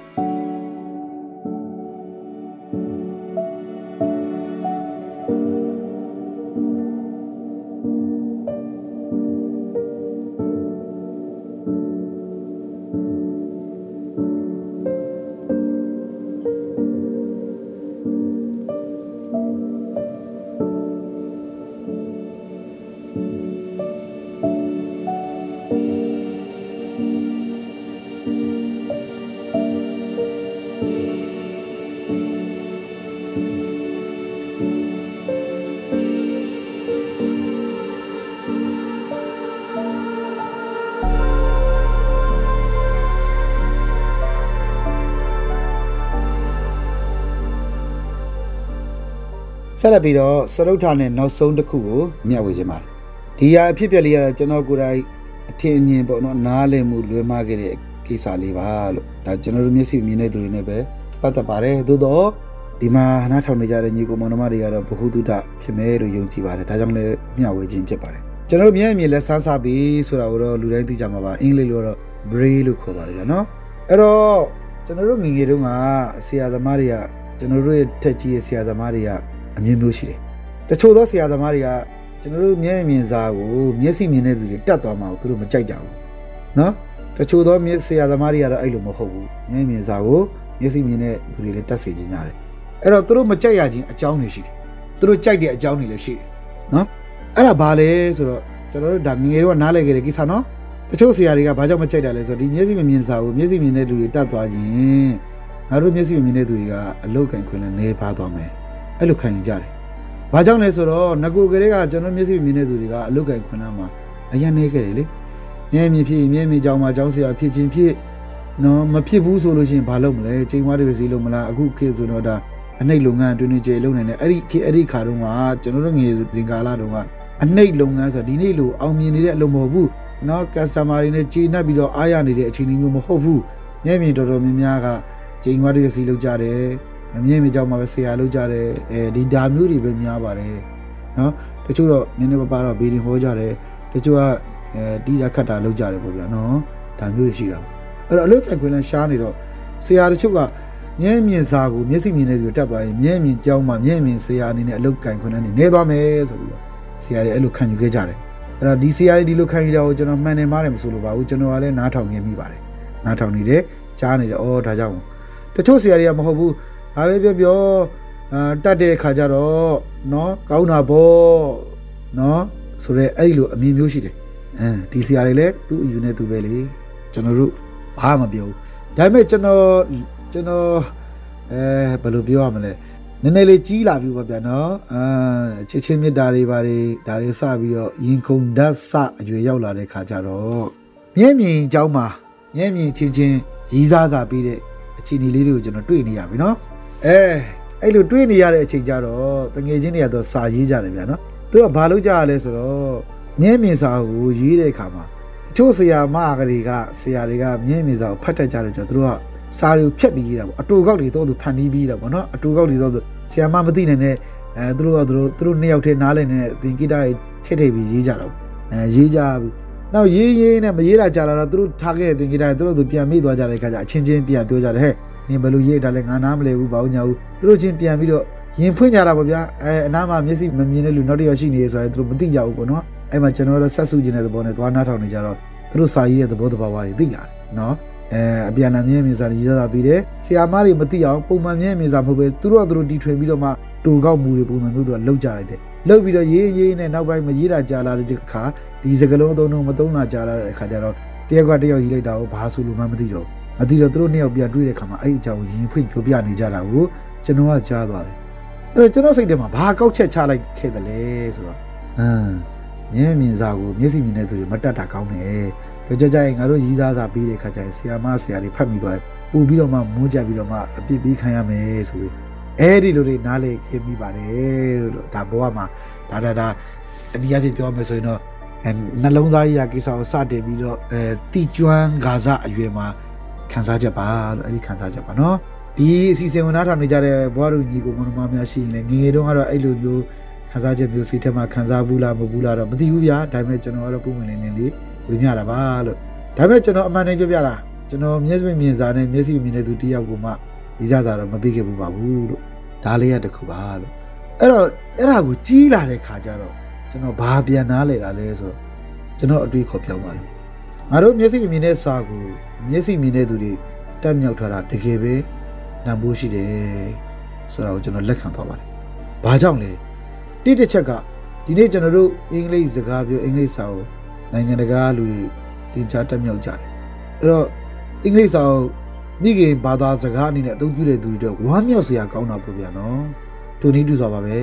ဆက်လက်ပြီးတော့စရုပ်ထာနဲ့နောက်ဆုံးတစ်ခုကိုမျှဝေခြင်းပါတယ်ဒီဟာအဖြစ်အပျက်လေးကတော့ကျွန်တော်ကိုယ်တိုင်အထင်အမြင်ပေါ့နော်နားလည်မှုလွယ်မခဲ့တဲ့ကိစ္စလေးပါလို့ဒါကျွန်တော်တို့မျက်စိမြင်တဲ့သူတွေနဲ့ပဲပတ်သက်ပါတယ်သို့တော့ဒီမှာနားထောင်နေကြတဲ့ညီကိုမောင်နှမတွေကတော့ဘ ഹു တုတဖြစ်မယ်လို့ယုံကြည်ပါတယ်ဒါကြောင့်လည်းမျှဝေခြင်းဖြစ်ပါတယ်ကျွန်တော်တို့မျက်အမြင်လက်ဆန်းစားပြီးဆိုတာကိုတော့လူတိုင်းသိကြမှာပါအင်္ဂလိပ်လိုတော့ brain လို့ခေါ်ပါတယ်ဗျာနော်အဲ့တော့ကျွန်တော်တို့ငယ်ငယ်တုန်းကဆရာသမားတွေကကျွန်တော်တို့ရဲ့ထက်ကြီးရဲ့ဆရာသမားတွေက အမျိုးမျိုးရှိတယ်။တချို့သောဆရာသမားတွေကကျွန်တော်တို့မျက်မြင်စာကိုမျက်စိမြင်တဲ့သူတွေတတ်သွားမှာကိုသူတို့မကြိုက်ကြဘူး။နော်တချို့သောမျက်ဆရာသမားတွေကတော့အဲ့လိုမဟုတ်ဘူး။မျက်မြင်စာကိုမျက်စိမြင်တဲ့သူတွေလည်းတတ်စေခြင်းကြတယ်။အဲ့တော့သူတို့မကြိုက်ရခြင်းအကြောင်းတွေရှိတယ်။သူတို့ကြိုက်တဲ့အကြောင်းတွေလည်းရှိတယ်။နော်အဲ့ဒါဘာလဲဆိုတော့ကျွန်တော်တို့ဒါငငယ်တော့နားလည်ခဲ့တဲ့ကိစ္စနော်။တချို့ဆရာတွေကဘာကြောင့်မကြိုက်တာလဲဆိုတော့ဒီမျက်စိမမြင်စာကိုမျက်စိမြင်တဲ့လူတွေတတ်သွားခြင်းငါတို့မျက်စိမမြင်တဲ့သူတွေကအလောက်ကန်ခွင်နဲ့နေပါသွားမယ် အဲ့လိုခံယူကြတယ်။ဘာကြောင့်လဲဆိုတော့ငကိုကလေးကကျွန်တော်မျက်စိမြင်တဲ့သူတွေကအလုတ်ကန်ခွင့်နာမှာအရင်နေခဲ့တယ်လေမြဲမြင်ဖြစ်ရင်မြဲမြင်ကြောင်းမှာကြောင်းဆရာဖြစ်ချင်းဖြစ်နော်မဖြစ်ဘူးဆိုလို့ရှိရင်ဘာလုပ်မလဲချိန်ဝါးတွေစီလုံးမလားအခုခေတ်ဆိုတော့ဒါအနှိတ်လုပ်ငန်းအတွင်းကျေလုံးနေတယ်အဲ့ဒီခေတ်အဲ့ဒီခါတုန်းကကျွန်တော်တို့ငယ်စဉ်ကာလတုန်းကအနှိတ်လုပ်ငန်းဆိုတော့ဒီနေ့လိုအောင်မြင်နေတဲ့အလုပ်မဟုတ်ဘူးနော် customer တွေနဲ့ကျေနပ်ပြီးတော့အားရနေတဲ့အခြေအနေမျိုးမဟုတ်ဘူးမြဲမြင်တော်တော်များများကချိန်ဝါးတွေစီလုံးကြတယ် မြဲမြင်ကြောင်းမှာပဲဆရာလုပ်ကြတယ်အဲဒီဒါမျိုးတွေပဲများပါတယ်နော်တချို့တော့နည်းနည်းပါးပါးတော့ဘေးရင်ဟောကြတယ်တချို့ကအဲတီးရခတ်တာလုပ်ကြတယ်ပေါ့ဗျာနော်ဒါမျိုးတွေရှိတာအဲ့တော့အလုပ်ကံခွင့်လန်းရှားနေတော့ဆရာတချို့ကမျက်မြင်စာကိုမျက်စိမြင်တဲ့သူတက်သွားရင်မျက်မြင်ကြောင်းမှမျက်မြင်ဆရာအနေနဲ့အလုပ်ကံခွင့်လန်းနေနေသွားမယ်ဆိုပြီးတော့ဆရာတွေအဲ့လိုခံယူခဲ့ကြတယ်အဲ့တော့ဒီဆရာတွေဒီလိုခံယူတာကိုကျွန်တော်မှန်တယ်မှားတယ်မဆိုလို့ပါဘူးကျွန်တော်ကလည်းနားထောင်နေမိပါတယ်နားထောင်နေတယ်ကြားနေတယ်အော်ဒါကြောင့်တချို့ဆရာတွေကမဟုတ်ဘူး ဒါပဲပြောပြောအာတက်တဲ့ခါကျတော့เนาะကောင်းတာပေါ့เนาะဆိုတော့အဲ့ဒီလိုအမြင်မျိုးရှိတယ်အဲဒီဆရာတွေလည်းသူ့အယူနဲ့သူပဲလေကျွန်တော်တို့ဘာမှမပြောဘူးဒါပေမဲ့ကျွန်တော်ကျွန်တော်အဲဘယ်လိုပြောရမလဲနည်းနည်းလေးကြီးလာပြီပေါ့ဗျာနော်အာချစ်ချင်းမြတ်တာတွေဘာတွေဒါတွေစပြီးတော့ရင်ခုန်ဓာတ်စအရွယ်ရောက်လာတဲ့ခါကျတော့မြဲမြင်เจ้าမှာမြဲမြင်ချင်းချင်းရီးစားစာပြီးတဲ့အခြေအနေလေးတွေကိုကျွန်တော်တွေ့နေရပြီနော် အဲအဲ့လိုတွေ့နေရတဲ့အချိန်ကျတော့တငယ်ချင်းတွေကတော့စာရေးကြတယ်ဗျာနော်သူကဘာလုပ်ကြရလဲဆိုတော့မြဲမြင်စာကိုရေးတဲ့အခါမှာတချို့ဆရာမကတွေကဆရာတွေကမြဲမြင်စာကိုဖတ်တတ်ကြတယ်ကျတော့သူတို့ကစာတွေကိုဖြတ်ပြီးရေးတာပေါ့အတူကောက်တွေတော့သူဖန်တီးပြီးတာပေါ့နော်အတူကောက်တွေတော့သူဆရာမမသိနိုင်တဲ့အဲသူတို့ကသူတို့သူတို့နှစ်ယောက်တည်းနားလည်နေတဲ့သင်္ကိတတွေထည့်ထည့်ပြီးရေးကြတော့အဲရေးကြပြီးနောက်ရေးရေးနဲ့မရေးတာကြာလာတော့သူတို့ထားခဲ့တဲ့သင်္ကိတတွေသူတို့သူပြန်မိသွားကြတဲ့အခါကျအချင်းချင်းပြန်ပြောကြတယ်ဟဲ့ နင်ဘယ်လိုရေးတာလဲငါနားမလဲဘူးဘာလို့ညာဘူးသူတို့ချင်းပြန်ပြီးတော့ရင်ဖွင့်ကြတာပေါ့ဗျာအဲအနားမှာမျက်စိမမြင်တဲ့လူနောက်တစ်ယောက်ရှိနေရဆိုတော့သူတို့မသိကြဘူးပေါ့နော်အဲ့မှာကျွန်တော်တို့ဆက်စုခြင်းတဲ့သဘောနဲ့သွားနားထောင်နေကြတော့သူတို့စာရေးတဲ့သဘောတဘာဝတွေသိလာတယ်နော်အဲအပြန်အလှန်မြဲမြင်စာရေးစားတာပြီးတယ်ဆီယာမတွေမသိအောင်ပုံမှန်မြဲမြင်စာမဟုတ်ပဲသူတို့ကသူတို့တီထွင်ပြီးတော့မှတူကောက်မှုတွေပုံစံမျိုးသူကလောက်ကြလိုက်တယ်လောက်ပြီးတော့ရေးရေးနဲ့နောက်ပိုင်းမရေးတာကြာလာတဲ့အခါဒီစကလုံးသုံးလုံးမသုံးတာကြာလာတဲ့အခါကျတော့တယောက်ကတယောက်ရေးလိုက်တာကိုဘာဆိုလို့မှမသိတော့ မသိတော့သူတို့နှစ်ယောက်ပြန်တွေ့တဲ့အခါမှာအဲ့အကြောင်းကိုရင်ဖွင့်ပြောပြနေကြတာကိုကျွန်တော်ကကြားသွားတယ်အဲ့တော့ကျွန်တော်စိတ်ထဲမှာဘာကောက်ချက်ချလိုက်ခဲ့တယ်လဲဆိုတော့အမ်မြဲမြင်စာကိုမျက်စိမြင်တဲ့သူတွေမတတ်တာကောင်းတယ်။ကြကြကြရင်ငါတို့ရီးစားစာပြီးတဲ့ခါကျရင်ဆရာမဆရာတွေဖတ်မိသွားတယ်။ပူပြီးတော့မှမိုးကြပြီးတော့မှအပြစ်ပေးခံရမယ်ဆိုပြီးအဲ့ဒီလိုတွေနားလေခင်မိပါတယ်လို့ဒါဘဝမှာဒါဒါဒါအနည်းအားဖြင့်ပြောမယ်ဆိုရင်တော့အဲနှလုံးသားရေးရာကိစ္စကိုစတင်ပြီးတော့အဲတီကျွမ်းဂါဇအရွယ်မှာ ခန်းစားချက်ပါလို့အဲ့ဒီခန်းစားချက်ပါနော်ဒီအစီအစဉ်ကိုနားထောင်နေကြတဲ့ဘွားတို့ညီကိုမနမများရှိရင်လည်းငငယ်တုန်းကတော့အဲ့လိုမျိုးခန်းစားချက်မျိုးစိတ်ထဲမှာခန်းစားဘူးလားမဘူးလားတော့မသိဘူးဗျာဒါပေမဲ့ကျွန်တော်ကတော့ပုံမှန်လေးနေလေးဝေမျှတာပါလို့ဒါပေမဲ့ကျွန်တော်အမှန်တည်းပြောပြတာကျွန်တော်မျက်စိမြင်စာနဲ့မျက်စိမြင်တဲ့သူတယောက်ကိုမှဒီစားစာတော့မပြီးခဲ့ဘူးပါဘူးလို့ဒါလေးရတခုပါလို့အဲ့တော့အဲ့ဒါကိုကြီးလာတဲ့ခါကျတော့ကျွန်တော်ဘာပြန်နားလဲတာလဲဆိုတော့ကျွန်တော်အတွေ့ခေါ်ပြောင်းသွားတယ်ငါတို့မျက်စိမြင်တဲ့စာကို မျက်စိမြင်တဲ့သူတွေတက်မြောက်ထားတာတကယ်ပဲနံဖို့ရှိတယ်ဆိုတာကိုကျွန်တော်လက်ခံသွားပါတယ်ဘာကြောင့်လဲတိတစ်ချက်ကဒီနေ့ကျွန်တော်တို့အင်္ဂလိပ်စကားပြောအင်္ဂလိပ်စာကိုနိုင်ငံတကာလူတွေသင်ကြားတက်မြောက်ကြတယ်အဲ့တော့အင်္ဂလိပ်စာကိုမိခင်ဘာသာစကားအနေနဲ့အသုံးပြုတဲ့သူတွေတော့ဝမ်းမြောက်စရာကောင်းတာပေါ့ဗျာနော်တူနီးတူစွာပါပဲ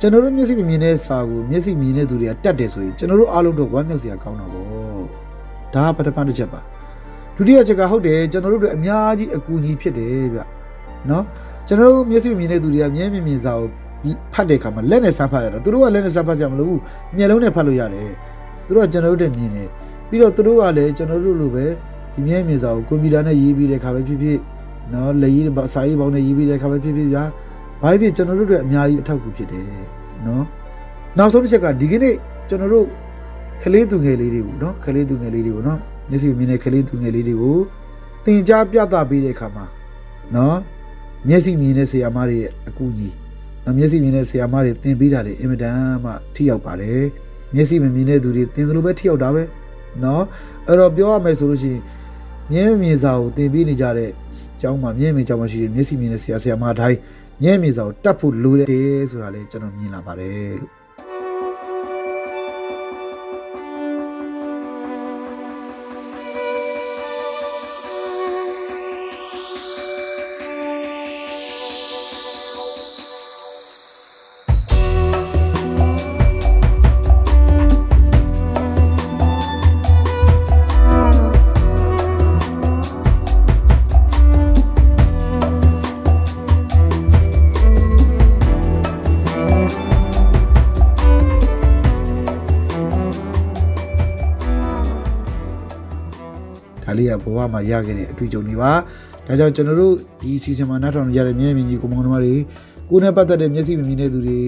ကျွန်တော်တို့မျက်စိမမြင်တဲ့စာကိုမျက်စိမြင်တဲ့သူတွေကတတ်တယ်ဆိုရင်ကျွန်တော်တို့အားလုံးတော့ဝမ်းမြောက်စရာကောင်းတာပေါ့ဒါကပထမတစ်ချက်ပါ ဒုတိယချက်ကဟုတ်တယ်ကျွန်တော်တို့တွေအများကြီးအကူအညီဖြစ်တယ်ဗျနော်ကျွန်တော်တို့မျက်စိမြင်တဲ့သူတွေကမျက်မြင်မြင်စာကိုဖတ်တဲ့အခါမှာလက်နဲ့စမ်းဖတ်ရတာသူတို့ကလက်နဲ့စမ်းဖတ်ကြမလို့မျက်လုံးနဲ့ဖတ်လို့ရတယ်သူတို့ကကျွန်တော်တို့တည်းမြင်တယ်ပြီးတော့သူတို့ကလည်းကျွန်တော်တို့လိုပဲဒီမျက်မြင်စာကိုကွန်ပျူတာနဲ့ရေးပြီးတဲ့အခါပဲဖြစ်ဖြစ်နော်လက်ရေးစာရေးပေါင်းနဲ့ရေးပြီးတဲ့အခါပဲဖြစ်ဖြစ်ဗျာဘာဖြစ်ကျွန်တော်တို့တွေအများကြီးအထောက်အကူဖြစ်တယ်နော်နောက်ဆုံးတစ်ချက်ကဒီကနေ့ကျွန်တော်တို့ကလေးသူငယ်လေးတွေကိုနော်ကလေးသူငယ်လေးတွေကိုနော် မျက်စိမြင်တဲ့ကလေးသူငယ်လေးတွေကိုသင်ကြားပြသပေးတဲ့အခါမှာနော်မျက်စိမြင်တဲ့ဆရာမတွေရဲ့အကူအညီနော်မျက်စိမြင်တဲ့ဆရာမတွေသင်ပေးတာလေအင်မတန်မှထိရောက်ပါတယ်မျက်စိမမြင်တဲ့သူတွေသင်သလိုပဲထိရောက်တာပဲနော်အဲ့တော့ပြောရမယ်ဆိုလို့ရှိရင်မြဲမြင်စာကိုသင်ပေးနေကြတဲ့အကြောင်းမှာမြဲမြင်ကြောင်းမရှိတဲ့မျက်စိမြင်တဲ့ဆရာဆရာမတိုင်းမြဲမြင်စာကိုတတ်ဖို့လိုတယ်ဆိုတာလေကျွန်တော်မြင်လာပါတယ်လို့ လေးကဘဝမှာရခဲ့တဲ့အတွေ့အကြုံတွေပါဒါကြောင့်ကျွန်တော်တို့ဒီအစီအစဉ်မှာနားထောင်ကြတဲ့မြဲမြံကြီးကိုမောင်နှမတွေကိုယ်နဲ့ပတ်သက်တဲ့မျက်စိမမြင်တဲ့သူတွေ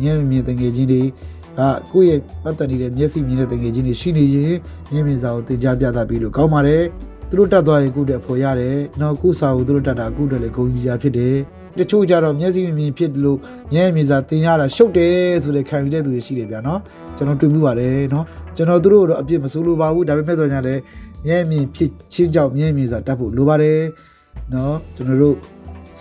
မြဲမြံတငယ်ချင်းတွေကကိုယ့်ရဲ့ပတ်သက်နေတဲ့မျက်စိမြင်တဲ့တငယ်ချင်းတွေရှိနေရင်မြဲမြံစာကိုသင်ကြားပြသပြီးလို့ကောင်းပါတယ်သူတို့တတ်သွားရင်ကိုယ့်တဲ့ဖို့ရတယ်နောက်ကိုယ့်စာကိုသူတို့တတ်တာကိုယ့်တဲ့လေဂုဏ်ယူကြဖြစ်တယ်တချို့ကြတော့မျက်စိမမြင်ဖြစ်လို့မြဲမြံစာသင်ရတာရှုပ်တယ်ဆိုတဲ့ခံယူတဲ့သူတွေရှိတယ်ဗျာနော်ကျွန်တော်တွေ့မှုပါတယ်နော်ကျွန်တော်တို့တော့အပြစ်မဆိုးလို့ပါဘူးဒါပေမဲ့တော့ညာလည်း မြဲမြင်ဖြစ်ချင်းကြောင့်မြဲမြင်စာတတ်ဖို့လိုပါတယ်နော်ကျွန်တော်တို့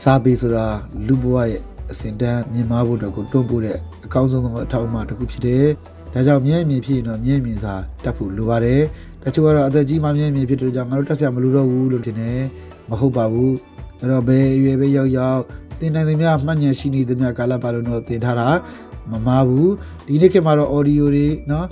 စာပေဆိုတာလူဘဝရဲ့အစဉ်တန်းမြင်မာဖို့တော့ကိုတွန်းပို့တဲ့အကောင်းဆုံးသောအထောက်အမတစ်ခုဖြစ်တယ်ဒါကြောင့်မြဲမြင်ဖြစ်ရင်တော့မြဲမြင်စာတတ်ဖို့လိုပါတယ်တချို့ကတော့အသက်ကြီးမှမြဲမြင်ဖြစ်တဲ့ကြောင့်ငါတို့တက်ဆရာမလိုတော့ဘူးလို့ထင်တယ်မဟုတ်ပါဘူးအဲ့တော့ဘယ်အရွယ်ပဲရောက်ရောက်တင်နိုင်သမျှမှတ်ဉာဏ်ရှိနေသမျှကာလပတ်လုံးတော့တင်ထားတာမမားဘူးဒီနေ့ခေတ်မှာတော့ audio တွေเนาะ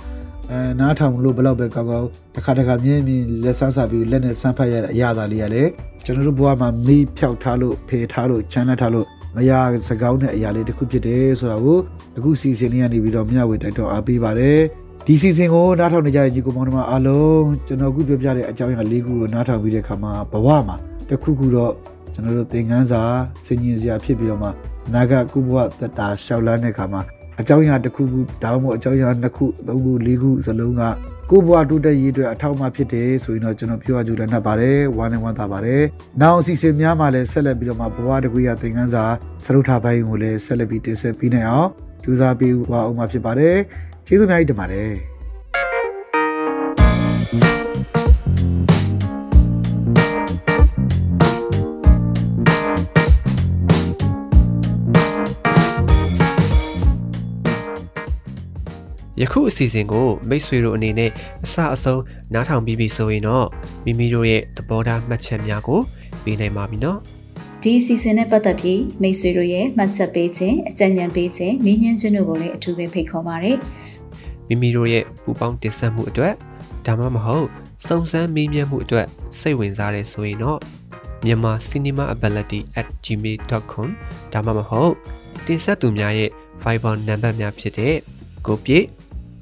အဲနားထောင်လို့ဘယ်တော့ပဲကောင်းကောင်းတစ်ခါတစ်ခါမြင်မြင်လက်ဆန်းစားပြီးလက်နဲ့ဆန်းဖတ်ရတဲ့အရာသားလေးရလေကျွန်တော်တို့ဘဝမှာမေးဖြောက်ထားလို့ဖေထားလို့ချမ်းသာထားလို့မရစကောင်းတဲ့အရာလေးတစ်ခုဖြစ်တယ်ဆိုတာကိုအခုစီစဉ်လေးကနေပြီးတော့မျှဝေတိုက်တော့အားပေးပါတယ်ဒီစီစဉ်ကိုနားထောင်နေကြတဲ့ညီကိုမောင်တို့အားလုံးကျွန်တော်အခုပြောပြတဲ့အကြောင်းအရာလေးခုကိုနားထောင်ပြီးတဲ့အခါမှာဘဝမှာတစ်ခုခုတော့ကျွန်တော်တို့သင်ခန်းစာဆင်ញင်စရာဖြစ်ပြီးတော့မှအနာဂတ်ကုဘဝသက်တာရှောက်လန်းတဲ့အခါမှာ အကြောင်းအရာတစ်ခုခုဒါမှမဟုတ်အကြောင်းအရာနှစ်ခုသုံးခုလေးခုစလုံးကကိုဘွားတိုးတက်ရေးအတွက်အထောက်အမဖြစ်တယ်ဆိုရင်တော့ကျွန်တော်ပြောရကြလည်းနှက်ပါတယ်ဝမ်းနဲ့ဝမ်းသာပါတယ်။နောက်အစီအစဉ်များမှာလည်းဆက်လက်ပြီးတော့မှဘဝတကွေရသင်ခန်းစာစရုပ်ထားပိုင်းကိုလည်းဆက်လက်ပြီးတင်ဆက်ပေးနိုင်အောင်ကြိုးစားပေးဝါအောင်မှာဖြစ်ပါတယ်။ကျေးဇူးအများကြီးတင်ပါတယ်။ ယခုအစီအစဉ်ကိုမိတ်ဆွေတို့အနေနဲ့အစအဆုံးနားထောင်ပြီးပြီဆိုရင်တော့မိမိတို့ရဲ့သဘောထားမှတ်ချက်များကိုပေးနိုင်ပါပြီနော်ဒီအစီအစဉ်နဲ့ပတ်သက်ပြီးမိတ်ဆွေတို့ရဲ့မှတ်ချက်ပေးခြင်းအကြံဉာဏ်ပေးခြင်းမေးမြန်းခြင်းတို့ကိုလည်းအထူးပဲဖိတ်ခေါ်ပါရစေမိမိတို့ရဲ့ပူပေါင်းတင်ဆက်မှုအတွက်ဒါမှမဟုတ်စုံစမ်းမေးမြန်းမှုအတွက်စိတ်ဝင်စားတယ်ဆိုရင်တော့မြန်မာ cinemaability@gmail.com ဒါမှမဟုတ်တင်ဆက်သူများရဲ့ Viber နံပါတ်များဖြစ်တဲ့ကိုပြည့်